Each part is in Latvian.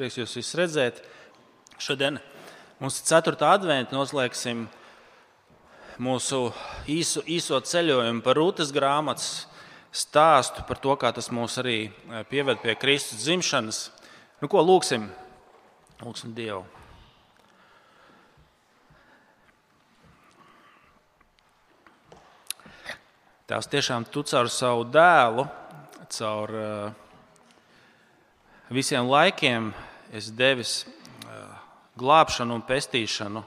prieks jūs visus redzēt. Šodien mums ir 4. advents, noslēgsim mūsu īso, īso ceļojumu par Rūtas grāmatas stāstu, par to, kā tas mūs arī eh, pieved pie Kristus dzimšanas. Nu, ko lūksim? Lūksim Dievu. Tās tiešām tu caur savu dēlu, caur uh, visiem laikiem esi devis glābšanu un pestīšanu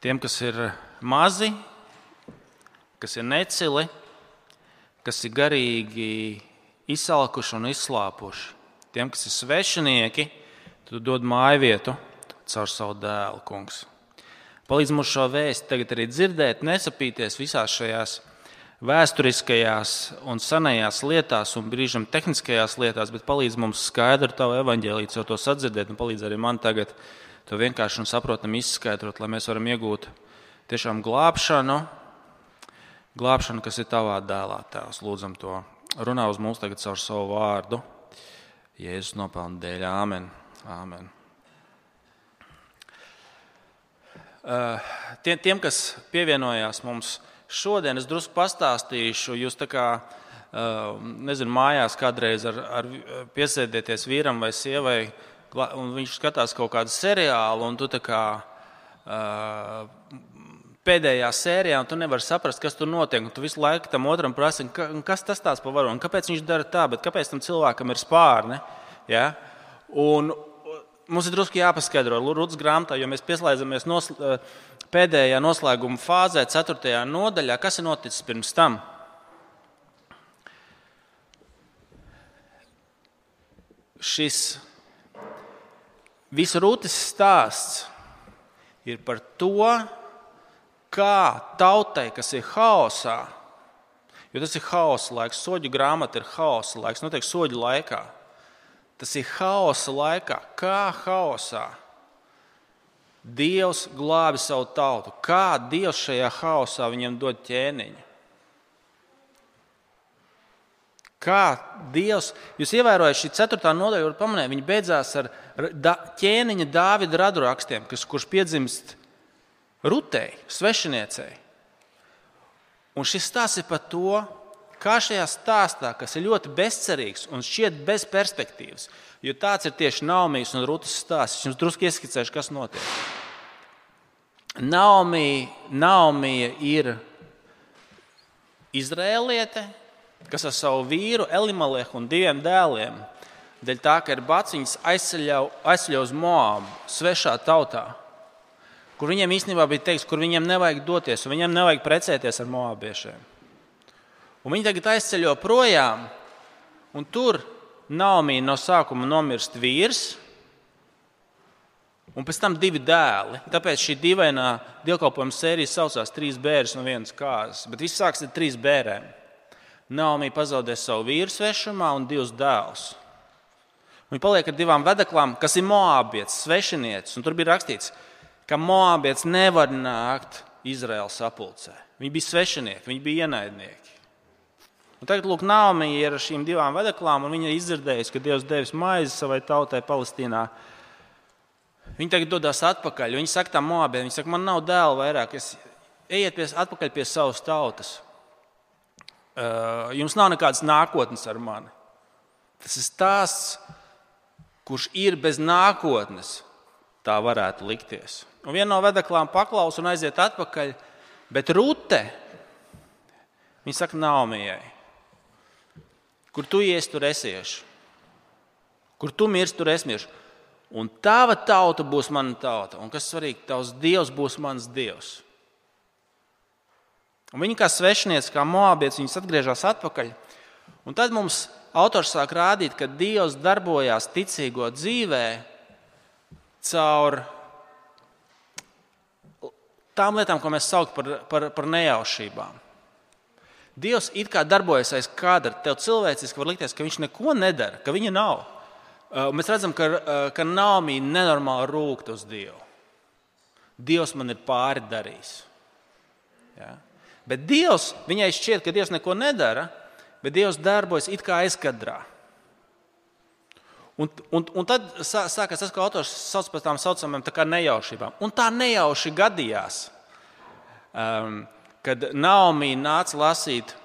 tiem, kas ir mazi, kas ir necili, kas ir garīgi izsalkuši un izslāpuši. Tiem, kas ir svešinieki, tu dod māju vietu caur savu dēlu, kungs. Palīdz mums šo vēstu tagad arī dzirdēt, nesapīties visās šajās vēsturiskajās un senajās lietās, un brīžam tehniskajās lietās, bet palīdz mums skaidri tavu evaņģēlīju, jau to sadzirdēt, un palīdz arī man tagad to vienkārši un saprotami izskaidrot, lai mēs varam iegūt tiešām glābšanu, glābšanu, kas ir tavā dēlā. Tēvs, lūdzam to. Runā uz mums tagad caur savu vārdu. Jēzus nopelna dēļ. Āmen. Āmen. Eh, tiem, tiem, kas pievienojās mums šodien, es drusku pastāstīšu. Jūs tā kā eh, nezinu, mājās kādreiz ar, ar piesēdieties vīram vai sievai, un viņš skatās kaut kādu seriālu, un tu tā kā eh, pēdējā sērijā, un tu nevari saprast, kas tur notiek. Tu visu laiku tam otram prasi, kas tas tāds par varonu, kāpēc viņš dara tā, bet kāpēc tam cilvēkam ir spārni. Ja? Un, mums ir drusku jāpaskaidro Lūdzu grāmatā, jo mēs pieslēdzamies nos, eh, pēdējā noslēguma fāzē, 4. nodaļā. Kas ir noticis pirms tam? Šis visu rūtis stāsts ir par to, kā tautai, kas ir haosā, jo tas ir haosa laiks, soļu grāmata ir haosa laiks, notiek soļu laikā Tas ir haosa laikā. Kā haosā Dievs glābi savu tautu? Kā Dievs šajā haosā viņam dod ķēniņu? Kā Dievs, jūs ievērojat šī ceturtā nodaļa, var pamanīt, viņa beidzās ar da, ķēniņa Dāvida radrakstiem, kas, kurš piedzimst rutei, svešiniecei. Un šis stāsts ir par to, kā šajā stāstā, kas ir ļoti bezcerīgs un šķiet bez perspektīvas, jo tāds ir tieši Naumijas un Rūtas stāsts. Es jums drusku ieskicēšu, kas notiek. Naumija, Naumija ir izrēliete, kas ar savu vīru Elimalehu un diviem dēliem, dēļ tā, ka ir baciņas aizceļā uz Moābu, svešā tautā, kur viņiem īstenībā bija teiks, kur viņiem nevajag doties, un viņiem nevajag precēties ar moābiešiem. Un viņi tagad aizceļo projām, un tur Naumija no sākuma nomirst vīrs, un pēc tam divi dēli. Tāpēc šī dīvainā dievkalpojuma sērija saucās Trīs bērns un viens kārtas, bet viss sāksies ar trīs bērniem. Naumija pazaudē savu vīru svešumā un divus dēlus. Viņa paliek ar divām vedaklām, kas ir moabietis, svešinieces. Tur bija rakstīts, ka moabietis nevar nākt Izraēlas sapulcē. Viņi bija svešinieki, viņi bija ienaidnieki. Un tagad, lūk, Nāmija ir ar šīm divām vedaklām, un viņa ir izdzirdējusi, ka Dievs devis maizi savai tautai Palestīnā. Viņa tagad dodas atpakaļ. Viņa saka, tam Moabiem, viņa saka, man nav dēla vairāk, es ejiet pie, atpakaļ pie savas tautas. Uh, jums nav nekādas nākotnes ar mani. Tas ir stāsts, kurš ir bez nākotnes. Tā varētu likties. Un viena no vedaklām paklausa un aiziet atpakaļ, bet Rūte, viņa saka, Naumijai, Kur tu ies, tur esiešu. Kur tu mirsti, tur esmiešu. Un tava tauta būs mana tauta. Un kas svarīgi, tavs dievs būs mans dievs. Un viņi kā svešinieci, kā moabietis, viņas atgriežas atpakaļ. Un tad mums autors sāk rādīt, ka Dievs darbojās ticīgo dzīvē caur tām lietām, ko mēs saucam par, par, par nejaušībām. Dievs it kā darbojas aiz kadra. Tev cilvēciski var likties, ka viņš neko nedara, ka viņa nav. Uh, mēs redzam, ka, uh, ka Nāmija nenormāli rūkt uz Dievu. Dievs man ir pāri darījis. Ja? Bet Dievs, viņai šķiet, ka Dievs neko nedara, bet Dievs darbojas it kā aizkadrā. Un, un, un tad sākās tas, ko autors sauc par tām saucamām tā nejaušībām. Un tā nejauši gadījās, um, kad Naomi nāca lasīt.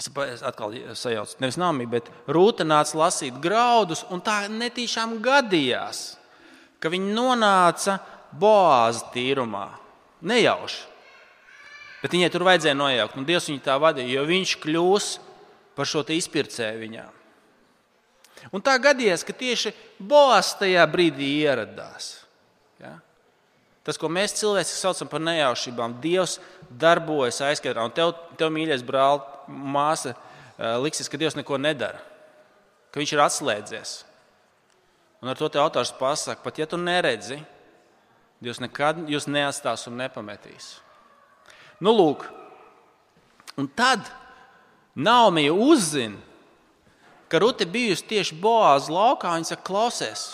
Es atkal sajaucu, nevis Nāmī, bet Rūta nāca lasīt graudus, un tā netīšām gadījās, ka viņi nonāca Boāza tīrumā. Nejauši. Bet viņai tur vajadzēja nojaukt, un Dievs viņu tā vadīja, jo viņš kļūs par šo izpircēju viņām. Un tā gadījās, ka tieši Boas tajā brīdī ieradās. Ja? Tas, ko mēs cilvēki saucam par nejaušībām, Dievs darbojas aizkadrā. Un tev, tev mīļais brāl, māsa, eh, liksies, ka Dievs neko nedara, ka viņš ir atslēdzies. Un ar to te autors pasaka, pat ja tu neredzi, Dievs nekad jūs neatstās un nepametīs. Nu, lūk, un tad Naumija uzzina, ka Rute bijusi tieši Boāza laukā, viņa saka, klausies.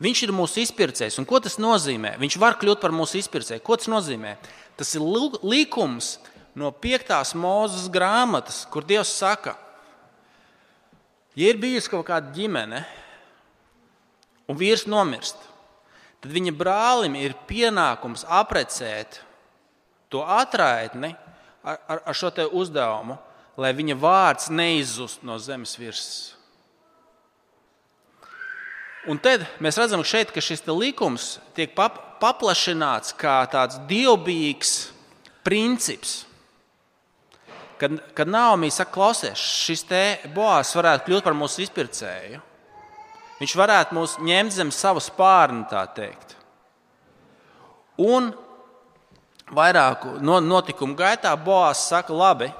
Viņš ir mūsu izpircējs. Un ko tas nozīmē? Viņš var kļūt par mūsu izpircēju. Ko tas nozīmē? Tas ir likums no 5. mūzes grāmatas, kur Dievs saka, ja ir bijusi kaut kāda ģimene, un vīrs nomirst, tad viņa brālim ir pienākums aprecēt to atraitni ar, ar, ar šo uzdevumu lai viņa vārds neizzust no zemes virsmas. Un tad mēs redzam, šeit, ka šis likums tiek pap paplašināts kā tāds dievbijīgs princips. Kad, kad Naomi saka, klausies, šis te boās varētu kļūt par mūsu izpircēju. Viņš varētu mūs ņemt zem savu spārnu, tā teikt. Un vairāku notikumu gaitā Boās saka, labi,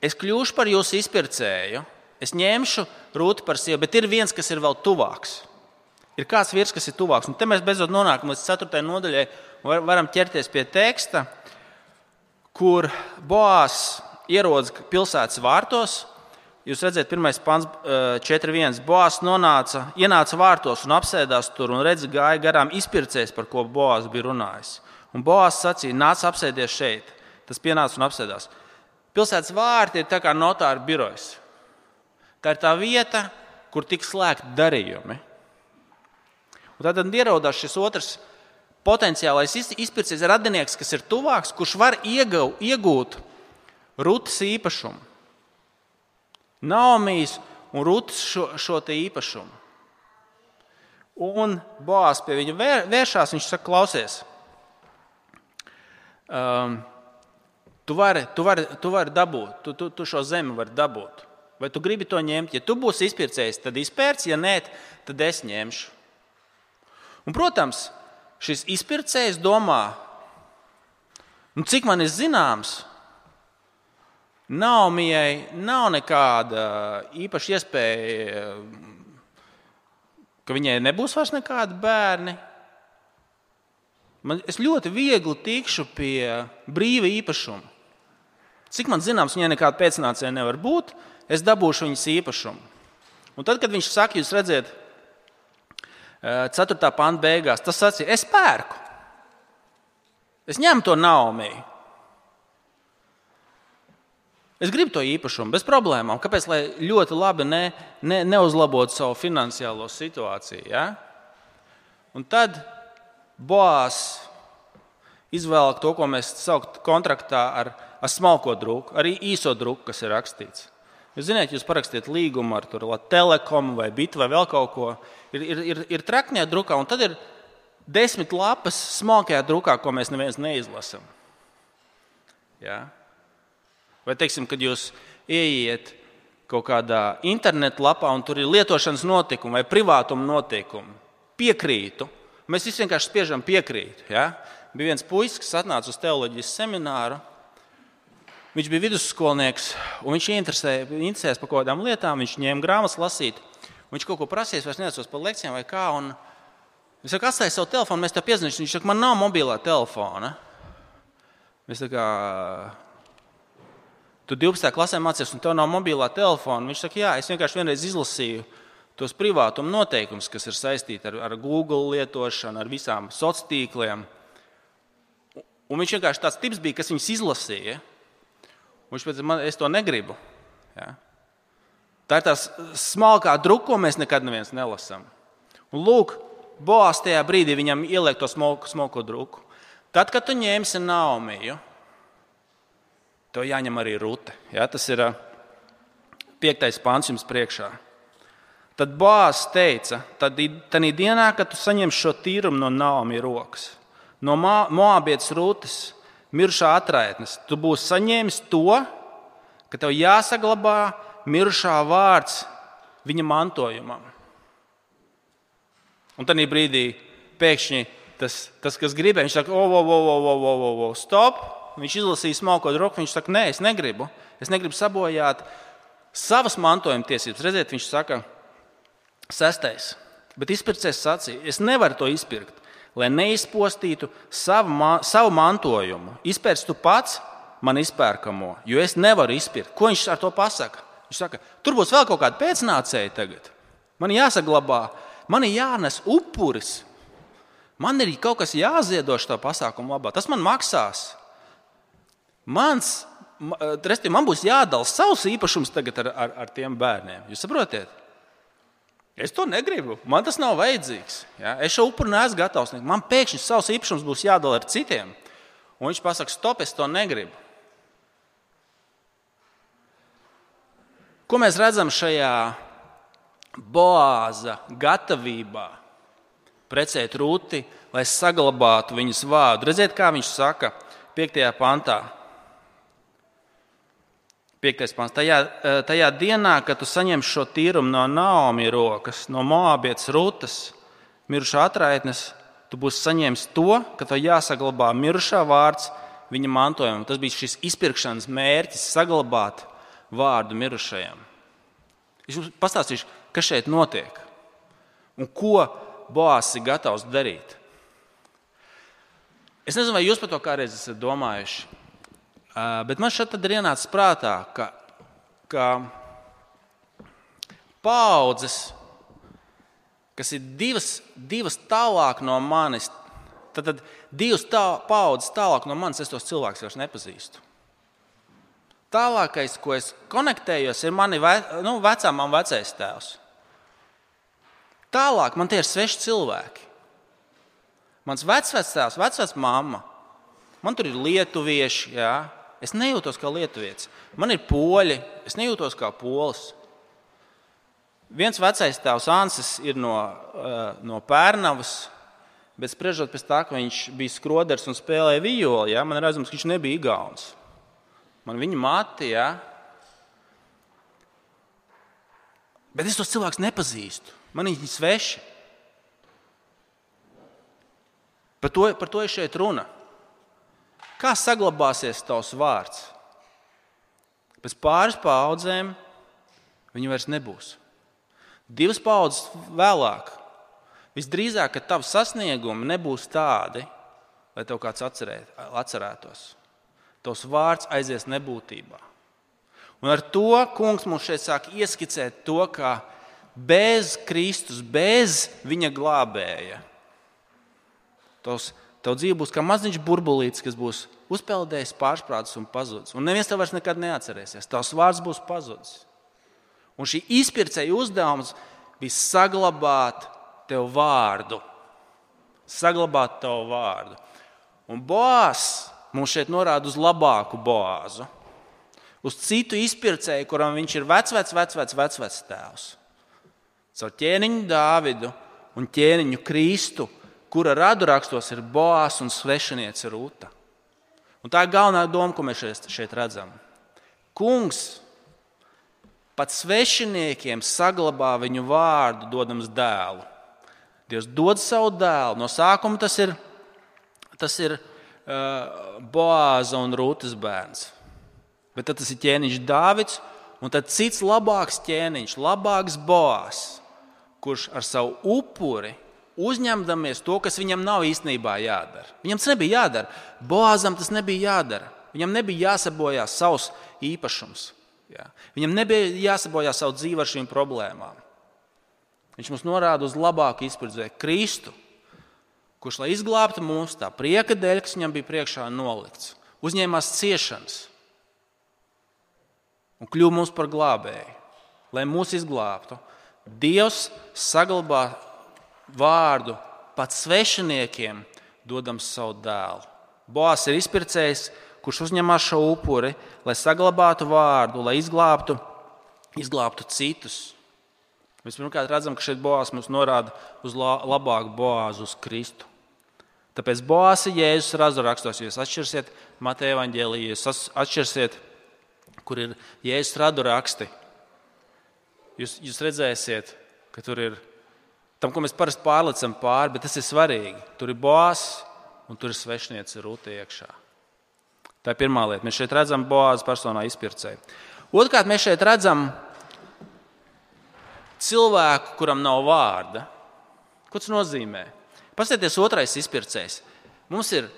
es kļūšu par jūsu izpircēju, es ņemšu rūtu par sievu, bet ir viens, kas ir vēl tuvāks. Ir kāds vīrs, kas ir tuvāks. Un te mēs beidzot nonākam līdz 4. nodaļai, un varam ķerties pie teksta, kur Boās ierodas pilsētas vārtos. Jūs redzat, pirmais pants, 4.1. Boās nonāca, ienāca vārtos un apsēdās tur, un redz, gāja garām izpircējs, par ko Boās bija runājis. Un Boās sacīja, nāc apsēties šeit. Tas pienāca un apsēdās. Pilsētas vārti ir kā notāra birojas. Tā ir tā vieta, kur tiks slēgti darījumi. Un tad ierodās šis otrs potenciālais izpircējs radinieks, kas ir tuvāks, kurš var iegau, iegūt rūtas īpašumu. Naomijas un rūtas šo, šo īpašumu. Un Boās pie viņa vēršās, viņš saka, klausies. Um, Tu vari, tu vari dabūt, tu, tu, tu šo zemi vari dabūt. Vai tu gribi to ņemt? Ja tu būsi izpircējis, tad izpērci, ja nē, tad es ņemšu. Un, protams, šis izpircējs domā, nu, cik man ir zināms, Naumijai nav nekāda īpaša iespēja, ka viņai nebūs vairs nekādi bērni. Man, es ļoti viegli tikšu pie brīva īpašuma. Cik man zināms, viņai nekāda pēcnācēja nevar būt, es dabūšu viņas īpašumu. Un tad, kad viņš saka, jūs redzat, 4. pānta beigās, tas sacīja, es pērku. Es ņemu to naumiju. Es gribu to īpašumu bez problēmām. Kāpēc? Lai ļoti labi ne, ne, neuzlabotu savu finansiālo situāciju. Ja? Un tad Boās izvēlēt to, ko mēs saucam kontraktā ar ar smalko druku, arī īso druku, kas ir rakstīts. Jūs zināt, jūs parakstiet līgumu ar telekomu vai bitu vai vēl kaut ko. Ir, ir, ir, ir trakņā drukā, un tad ir desmit lapas smalkajā drukā, ko mēs neviens neizlasām. Ja? Vai, teiksim, kad jūs ieiet kaut kādā internetu lapā, un tur ir lietošanas notikumi vai privātuma notikumi, piekrītu. Mēs visi vienkārši spiežam piekrīt. Ja? Bija viens puisis, kas atnāca uz teoloģijas semināru Viņš bija vidusskolnieks, un viņš interesējās par kaut kādām lietām, viņš ņēma grāmatas lasīt. Viņš kaut ko prasīs, vairs neatceros par lekcijām vai kā. Un es saku, atstāj savu telefonu, mēs te piezīmēsim. Viņš saka, man nav mobilā telefona. Mēs tā kā, tu 12. klasē mācījies, un tev nav mobilā telefona. Viņš saka, jā, es vienkārši vienreiz izlasīju tos privātuma noteikumus, kas ir saistīti ar, ar Google lietošanu, ar visām sociāliem tīkliem. Un viņš vienkārši tāds tips bija, kas viņus izlasīja. Viņš teica, man, es to negribu. Ja? Tā ir tā smalkā druka, ko mēs nekad nelasām. Un lūk, Boās tajā brīdī viņam ieliek to smalko, smalko druku. Tad, kad tu ņemsi Naumiju, to jāņem arī Rute. Ja? Tas ir piektais pāns jums priekšā. Tad Boās teica, tad tādā dienā, kad tu saņemsi šo tīrumu no Naumijas rokas, no Moabietas Rūtas, mirušā atraitnes, tu būsi saņēmis to, ka tev jāsaglabā mirušā vārds viņa mantojumam. Un tad brīdī pēkšņi tas, tas kas gribēja, viņš saka, o, o, o, o, o, o, o, stop! Viņš izlasīja smalko roku, viņš saka, nē, es negribu. Es negribu sabojāt savas mantojuma tiesības. Redziet, viņš saka, sestais. Bet izpircējs sacīja, es nevaru to izpirkt, lai neizpostītu savu, savu mantojumu. Izpērc tu pats man izpērkamo, jo es nevaru izpirkt. Ko viņš ar to pasaka? Viņš saka, tur būs vēl kaut kāda pēcnācēja tagad. Man jāsaglabā, man ir jānes upuris. Man ir kaut kas jāziedo šo pasākumu labā. Tas man maksās. Mans, resti, man būs jādala savs īpašums tagad ar, ar, ar tiem bērniem. Jūs saprotat? Es to negribu. Man tas nav vajadzīgs. Ja? Es šo upuri neesmu gatavs. Man pēkšņi savs īpašums būs jādala ar citiem. Un viņš pasakā, stop, es to negribu. Ko mēs redzam šajā boāza gatavībā precēt rūti, lai saglabātu viņas vārdu? Redziet, kā viņš saka 5. pantā. 5. pants. Tajā, eh, tajā dienā, kad tu saņemsi šo tīrumu no Naomi rokas, no Moabietas rūtas, mirušā atraitnes, tu būsi saņēmis to, ka tev jāsaglabā mirušā vārds viņa mantojumam. Tas bija šis izpirkšanas mērķis, saglabāt vārdu mirušajam. Es jums pastāstīšu, kas šeit notiek un ko Boās ir gatavs darīt. Es nezinu, vai jūs par to kādreiz esat domājuši, bet man šeit ir ienācis prātā, ka, ka paudzes, kas ir divas, divas tālāk no manis, tad, tad divas tā, paudzes tālāk no manis es tos cilvēkus vairs nepazīstu. Tālākais, ko es konektējos, ir mani ve, nu, vecā un vecais tēvs. Tālāk man tie ir sveši cilvēki. Mans vecvectēvs, vecvecā mamma, man tur ir lietuvieši. Jā. Es nejūtos kā lietuvietis. Man ir poļi, es nejūtos kā polis. Viens vecais tēvs Ansis ir no, uh, no Pērnavas, bet spriežot pēc tā, ka viņš bija skroders un spēlēja violi, ja, man ir aizdoms, ka viņš nebija igauns man viņa māte. Ja? Bet es tos cilvēkus nepazīstu. Man viņi ir sveši. Par to, par to ir šeit runa. Kā saglabāsies tavs vārds? Pēc pāris paudzēm viņi vairs nebūs. Divas paudzes vēlāk. Visdrīzāk, ka tavs sasniegumi nebūs tādi, lai tev kāds atcerēt, atcerētos tavs vārds aizies nebūtībā. Un ar to kungs mums šeit sāk ieskicēt to, ka bez Kristus, bez viņa glābēja, tavs, tav dzīve būs kā maziņš burbulītis, kas būs uzpeldējis, pārsprādzis un pazudis. Un neviens tev vairs nekad neatcerēsies. Tavs vārds būs pazudis. Un šī izpirkēja uzdevums bija saglabāt tev vārdu. Saglabāt tavu vārdu. Un Boās mums šeit norāda uz labāku boāzu, uz citu izpircēju, kuram viņš ir vecvec, vecvec, vecvec tēvs. Caur ķēniņu Dāvidu un ķēniņu Kristu, kura radu rakstos ir boās un svešiniece Rūta. Un tā ir galvenā doma, ko mēs šeit, šeit redzam. Kungs pat svešiniekiem saglabā viņu vārdu, dodams dēlu. Dievs dod savu dēlu. No sākuma tas ir, tas ir uh, Boāza un Rūtas bērns. Bet tad tas ir ķēniņš Dāvids, un tad cits labāks ķēniņš, labāks Boāzs, kurš ar savu upuri uzņemdamies to, kas viņam nav īstenībā jādara. Viņam tas nebija jādara. Boāzam tas nebija jādara. Viņam nebija jāsabojā savs īpašums. Jā. Viņam nebija jāsabojā savu dzīvi ar šīm problēmām. Viņš mums norāda uz labāku izpratni, Kristu, kurš, lai izglābtu mūs tā prieka dēļ, kas viņam bija priekšā nolikts, uzņēmās ciešanas un kļuva mums par glābēju, lai mūs izglābtu. Dievs saglabā vārdu pat svešiniekiem, dodams savu dēlu. Boās ir izpircējs, kurš uzņemas šo upuri, lai saglabātu vārdu, lai izglābtu, izglābtu citus. Mēs pirmkārt redzam, ka šeit Boās mums norāda uz labāku Boāzu, uz Kristu. Tāpēc Boās ir Jēzus rakstos, jūs atšķirsiet Mateja evaņģēlīju, jūs atšķirsiet, kur ir Jēzus radu raksti. Jūs, jūs redzēsiet, ka tur ir tam, ko mēs parasti pārlecam pāri, bet tas ir svarīgi. Tur ir Boās un tur ir svešniece Rūta iekšā. Tā ir pirmā lieta. Mēs šeit redzam Boāzes personā izpircēju. Otrkārt, mēs šeit redzam cilvēku, kuram nav vārda. Ko tas nozīmē? Paskatieties, otrais izpircējs. Mums ir,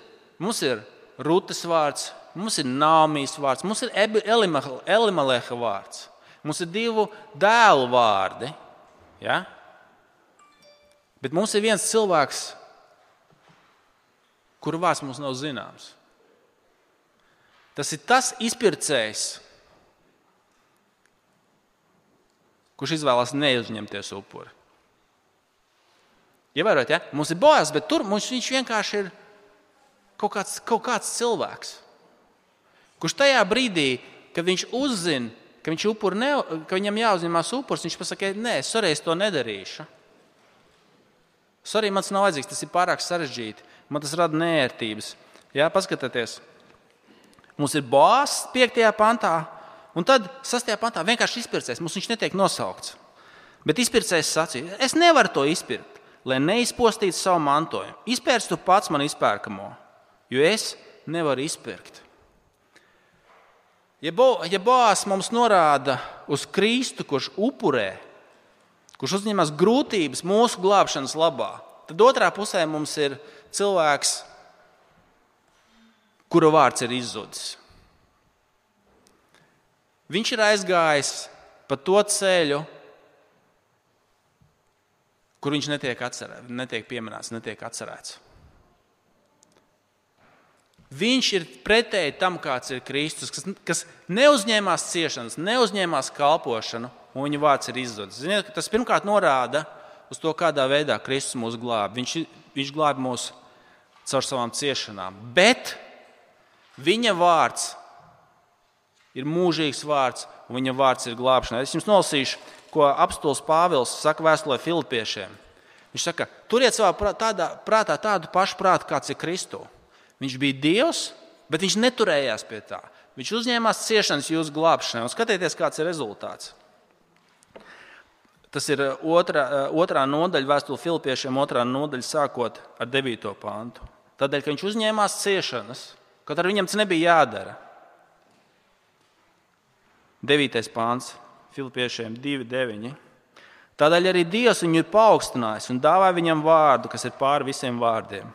mums ir Rūtas vārds, mums ir Nāmijas vārds, mums ir Elimaleha vārds. Mums ir divu dēlu vārdi. Ja? Bet mums ir viens cilvēks, kuru vārds mums nav zināms. Tas ir tas izpircējs, kurš izvēlas neuzņemties upuri. Ievērot, ja? mums ir bojās, bet tur mums viņš vienkārši ir kaut kāds, kaut kāds cilvēks, kurš tajā brīdī, kad viņš uzzina, ka, viņš ne, ka viņam jāuzņemās upuris, viņš pasakā, nē, sorry, es to nedarīšu. Sorry, man tas nav vajadzīgs, tas ir pārāk sarežģīti, man tas rada nērtības. Jā, paskatieties, Mums ir bāzes 5. pantā, un tad 6. pantā vienkārši izpircējs. Mums viņš netiek nosaukts. Bet izpircējs sacīja, es nevaru to izpirkt, lai neizpostītu savu mantojumu. Izpērc tu pats man izpērkamo, jo es nevaru izpirkt. Ja, bo, ja Boās mums norāda uz Kristu, kurš upurē, kurš uzņemas grūtības mūsu glābšanas labā, tad otrā pusē mums ir cilvēks, kura vārds ir izzudis. Viņš ir aizgājis pa to ceļu, kur viņš netiek, atcerē, netiek pieminēts, netiek atcerēts. Viņš ir pretēji tam, kāds ir Kristus, kas, kas neuzņēmās ciešanas, neuzņēmās kalpošanu, un viņa vārds ir izzudis. Ziniet, tas pirmkārt norāda uz to, kādā veidā Kristus mūs glāb. Viņš, viņš glāb mūs caur savām ciešanām. Bet Viņa vārds ir mūžīgs vārds, un viņa vārds ir glābšana. Es jums nolasīšu, ko apstults Pāvils saka vēstulē Filipiešiem. Viņš saka, turiet savā prātā, prātā tādu pašu prātu, kāds ir Kristu. Viņš bija Dievs, bet viņš neturējās pie tā. Viņš uzņēmās ciešanas jūsu glābšanai. Un skatieties, kāds ir rezultāts. Tas ir otrā, otrā nodaļa, vēstule Filipiešiem, otrā nodaļa, sākot ar 9. pāntu. Tādēļ, ka viņš uzņēmās ciešanas, Kaut arī viņam tas nebija jādara. 9. pāns, Filipiešiem 2,9. Tādēļ arī Dievs viņu ir paaugstinājis un dāvā viņam vārdu, kas ir pāri visiem vārdiem.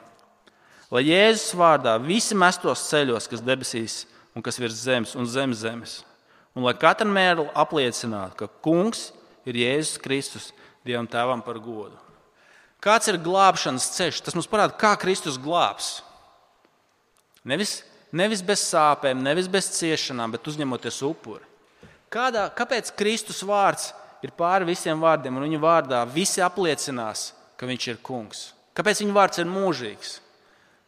Lai Jēzus vārdā visi mestos ceļos, kas debesīs un kas virs zemes un zem zemes, un lai katru mēru apliecinātu, ka Kungs ir Jēzus Kristus, Dievam Tēvam par godu. Kāds ir glābšanas ceļš? Tas mums parāda, kā Kristus glābs. Nevis, nevis bez sāpēm, nevis bez ciešanām, bet uzņemoties upuri. Kādā, kāpēc Kristus vārds ir pāri visiem vārdiem, un viņa vārdā visi apliecinās, ka viņš ir kungs? Kāpēc viņa vārds ir mūžīgs?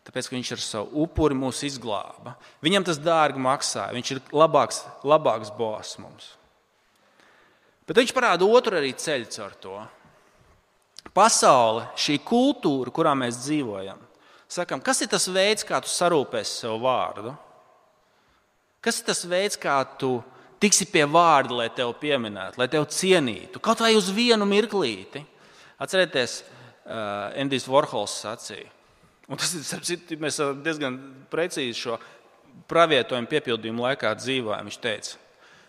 Tāpēc, ka viņš ar savu upuri mūs izglāba. Viņam tas dārgi maksāja. Viņš ir labāks, labāks boss mums. Bet viņš parāda otru arī ceļu caur to. Pasaule, šī kultūra, kurā mēs dzīvojam, sakam, kas ir tas veids, kā tu sarūpēsi sev vārdu? Kas ir tas veids, kā tu tiksi pie vārda, lai tevi pieminētu, lai tevi cienītu, kaut vai uz vienu mirklīti? Atcerieties, uh, Endijs Vorhols sacīja, un tas ir mēs diezgan precīzi šo pravietojumu piepildījumu laikā dzīvojam. Viņš teica,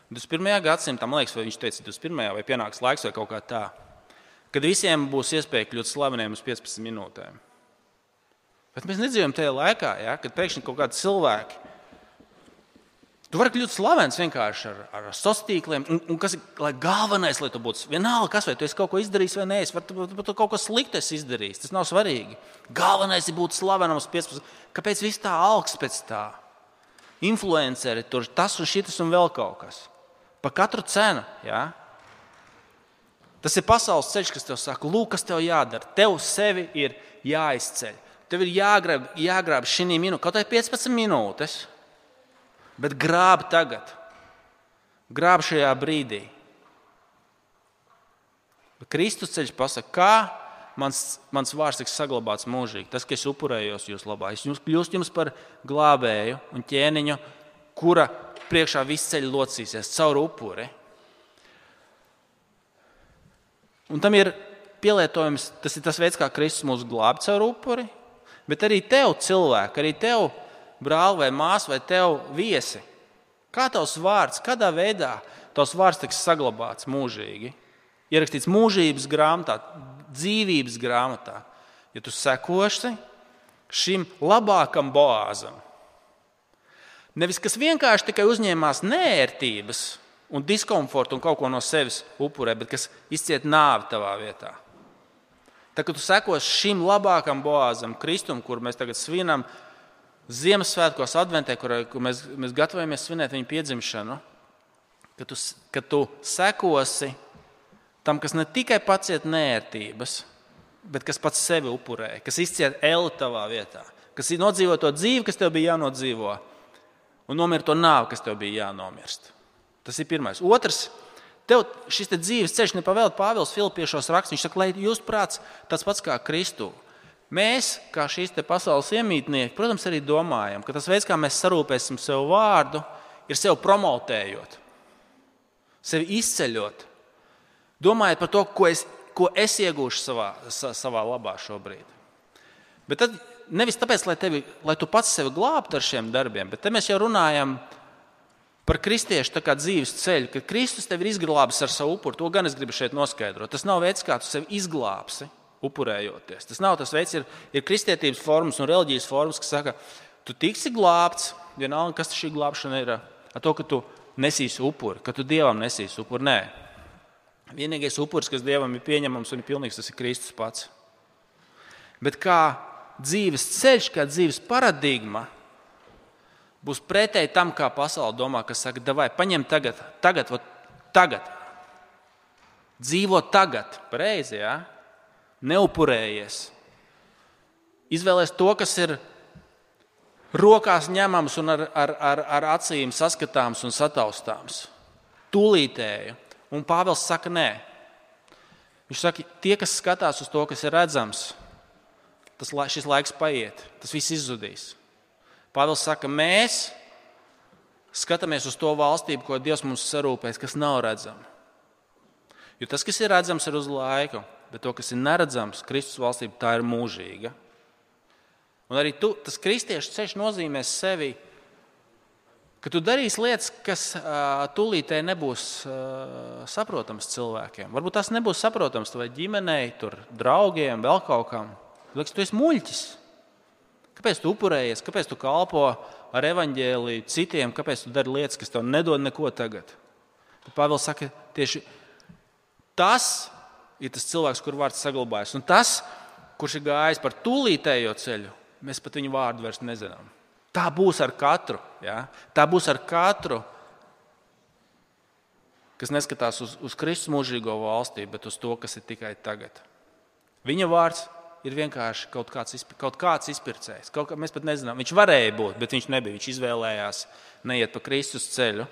21. gadsimtā, man liekas, vai viņš teica 21. vai pienāks laiks vai kaut kā tā, kad visiem būs iespēja kļūt slaveniem uz 15 minūtēm. Bet mēs nedzīvojam tajā laikā, ja, kad pēkšņi kaut kādi cilvēki. Tu vari kļūt slavens vienkārši ar, ar sociāliem tīkliem. Un, un kas ir galvenais, lai tu būtu vienalga, kas vai tu esi kaut ko izdarījis vai nē, vai tu, tu kaut ko sliktu esi izdarījis. Tas nav svarīgi. Galvenais ir būt slavenam uz 15. Kāpēc viss tā augsts pēc tā? Influenceri, tur tas un šis un vēl kaut kas. Par katru cenu. Ja? Tas ir pasaules ceļš, kas tev saka, lūk, kas tev jādara. Tev sevi ir jāizceļ. Tev ir jāgrab, jāgrab šī minūte, kaut arī 15 minūtes, bet grāb tagad, grāb šajā brīdī. Bet Kristus ceļš pasaka, kā mans, mans vārds tiks saglabāts mūžīgi. Tas, ka es upurējos jūs labā, es kļūstu jums par glābēju un ķēniņu, kura priekšā viss ceļš locīsies caur upuri. Un tam ir pielietojums, tas ir tas veids, kā Kristus mūs glāb caur upuri, bet arī tev, cilvēki, arī tev, brāl vai māsa, vai tev viesi. Kā tavs vārds, kādā veidā tavs vārds tiks saglabāts mūžīgi? Ierakstīts mūžības grāmatā, dzīvības grāmatā. Ja tu sekosi šim labākam boāzam, nevis kas vienkārši tikai uzņēmās nērtības, un diskomfortu un kaut ko no sevis upurē, bet kas izciet nāvi tavā vietā. Tad, kad tu sekos šim labākam boāzam, Kristum, kur mēs tagad svinam Ziemassvētkos, Adventē, kur, kur mēs, mēs gatavojamies svinēt viņa piedzimšanu, kad tu, kad tu sekosi tam, kas ne tikai paciet nērtības, bet kas pats sevi upurē, kas izciet elu tavā vietā, kas nodzīvo to dzīvi, kas tev bija jānodzīvo, un nomira to nāvi, kas tev bija jānomirst. Tas ir pirmais. Otrs, tev šis te dzīves ceļš nepavēl Pāvils Filipiešos raksts. Viņš saka, lai jūs prāts tāds pats kā Kristu. Mēs, kā šīs pasaules iemītnieki, protams, arī domājam, ka tas veids, kā mēs sarūpēsim sev vārdu, ir sevi promotējot, sevi izceļot, domājot par to, ko es, ko es iegūšu savā, savā labā šobrīd. Bet tad nevis tāpēc, lai, tevi, lai tu pats sevi glābtu ar šiem darbiem, bet mēs jau runājam par kristiešu dzīves ceļu, ka Kristus tevi ir izglābis ar savu upuri. To gan es gribu šeit noskaidrot. Tas nav veids, kā tu sevi izglābsi, upurējoties. Tas nav tas veids, ir, ir kristietības formas un reliģijas formas, kas saka, tu tiksi glābts, vienalga, kas šī glābšana ir. Ar to, ka tu nesīsi upuri, ka tu dievam nesīsi upuri. Nē, vienīgais upuris, kas dievam ir pieņemams un ir pilnīgs, tas ir Kristus pats. Bet kā dzīves ceļš, kā dzīves paradigma, būs pretēji tam, kā pasaule domā, kas saka, vai paņem tagad, tagad, ot, tagad. Dzīvo tagad, pareizi, ja? neupurējies. Izvēlēties to, kas ir rokās ņemams un ar, ar, ar, ar acīm saskatāms un sataustāms. Tūlītēji. Un Pāvils saka, nē. Viņš saka, tie, kas skatās uz to, kas ir redzams, tas, šis laiks paiet, tas viss izzudīs. Pāvils saka, mēs skatāmies uz to valstību, ko Dievs mums sarūpēs, kas nav redzama. Jo tas, kas ir redzams, ir uz laiku, bet to, kas ir neredzams, Kristus valstība, tā ir mūžīga. Un arī tu, tas kristiešu ceļš nozīmē sevi, ka tu darīsi lietas, kas uh, tūlītēji nebūs uh, saprotamas cilvēkiem. Varbūt tas nebūs saprotams tavai ģimenei, tur, draugiem, vēl kaut kam. Liekas, tu esi muļķis. Kāpēc tu upurējies, kāpēc tu kalpo ar evaņģēlīju citiem, kāpēc tu dari lietas, kas tev nedod neko tagad? Tad Pāvils saka, tieši tas ir tas cilvēks, kur vārds saglabājas. Un tas, kurš ir gājis par tūlītējo ceļu, mēs pat viņu vārdu vairs nezinām. Tā būs ar katru. Ja? Tā būs ar katru, kas neskatās uz, uz Kristus mūžīgo valstību, bet uz to, kas ir tikai tagad. Viņa vārds ir vienkārši kaut kāds, kaut kāds izpircējs. Kaut kā, mēs pat nezinām, viņš varēja būt, bet viņš nebija. Viņš izvēlējās neiet pa Kristus ceļu,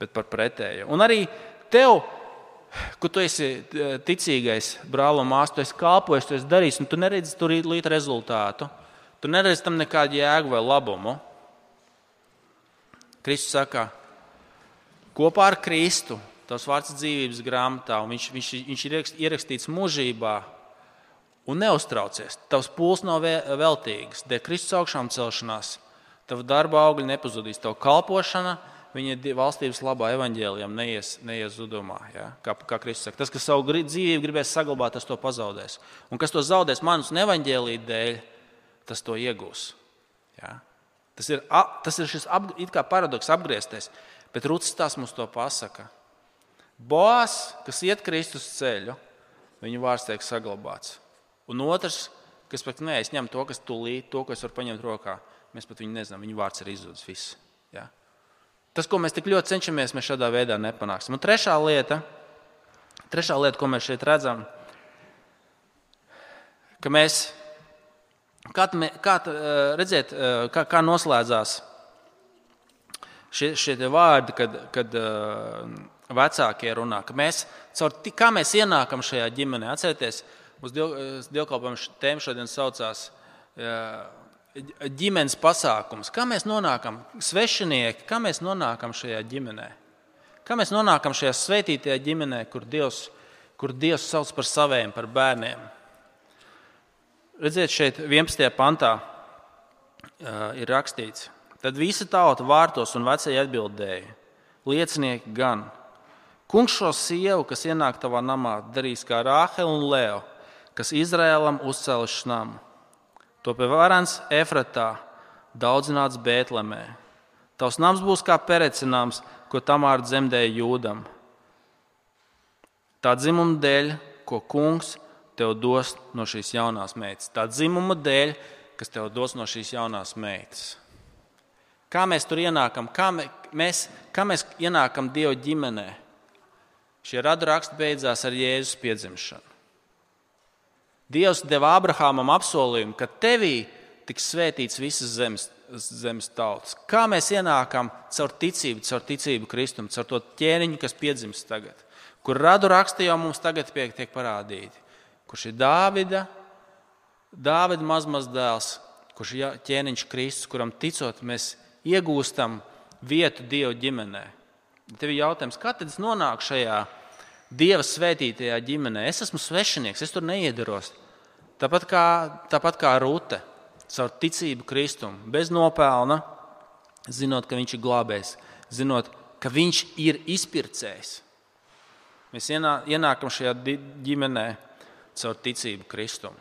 bet par pretējo. Un arī tev, kur tu esi ticīgais brāl un māsa, tu esi kalpojis, tu esi darījis, un tu neredzi tur līdz rezultātu. Tu neredzi tam nekādu jēgu vai labumu. Kristus saka, kopā ar Kristu, tas vārds dzīvības grāmatā, un viņš, viņš, viņš ir ierakstīts mūžībā Un neuztraucies, tavs pūles nav veltīgs, dēļ Kristus augšām celšanās. Tava darba augļi nepazudīs, tava kalpošana, viņa valstības labā evaņģēlijam neies, neies zudumā. Ja? Kā, kā Kristus saka, tas, kas savu dzīvību gribēs saglabāt, tas to pazaudēs. Un kas to zaudēs manas un evaņģēlīja dēļ, tas to iegūs. Ja? Tas ir, tas ir šis ap, paradoks apgriezties, bet Rūtas tās mums to pasaka. Boās, kas iet Kristus ceļu, viņa vārds tiek saglabāts. Un otrs, kas pat nē, es ņemu to, kas tūlīt, to, ko es varu paņemt rokā. Mēs pat viņu nezinām, viņa vārds ir izzudis. Viss, ja? Tas, ko mēs tik ļoti cenšamies, mēs šādā veidā nepanāksim. Un trešā lieta, Trešā lieta, ko mēs šeit redzam, ka mēs, kā, kā redzēt, kā, kā noslēdzās šie, šie vārdi, kad, kad vecākie runā, ka mēs caur kā mēs ienākam šajā ģimenē. Atcerieties, mūsu dievkalpojuma tēma šodien saucās ģimenes pasākums. Kā mēs nonākam, svešinieki, kā mēs nonākam šajā ģimenē? Kā mēs nonākam šajā svētītajā ģimenē, kur Dievs, kur Dievs sauc par saviem, par bērniem? Redziet, šeit 11. pantā uh, ir rakstīts, tad visa tauta vārtos un vecēji atbildēja, liecinieki gan. Kungs šo sievu, kas ienāk tavā namā, darīs kā Rāhela un Leo, kas Izrēlam uzcēluši namu. To pie varans Efratā, daudzināts Bēltlemē. Tavs nams būs kā perecināms, ko Tamāra dzemdēja jūdam. Tā dzimuma dēļ, ko kungs tev dos no šīs jaunās meitas. Tā dzimuma dēļ, kas tev dos no šīs jaunās meitas. Kā mēs tur ienākam? Kā mēs, kā mēs ienākam Dieva ģimenē? Šie radu raksti beidzās ar Jēzus piedzimšanu. Dievs deva Abrahamam apsolījumu, ka tevī tiks svētīts visas zemes zemes tautas. Kā mēs ienākam caur ticību, caur ticību Kristum, caur to ķēniņu, kas piedzimst tagad, kur radu raksti jau mums tagad tiek parādīti, kurš ir Dāvida, Dāvida mazmazdēls, kurš ir ķēniņš Kristus, kuram ticot, mēs iegūstam vietu Dieva ģimenē. Tev ir jautājums, kā tad es nonāku šajā Dieva svētītajā ģimenē? Es esmu svešinieks, es tur neiedaros. Tāpat kā, tāpat kā Rūte caur ticību Kristum, bez nopelna, zinot, ka Viņš ir glābējs, zinot, ka Viņš ir izpircējs. Mēs ienākam šajā ģimenē caur ticību Kristum.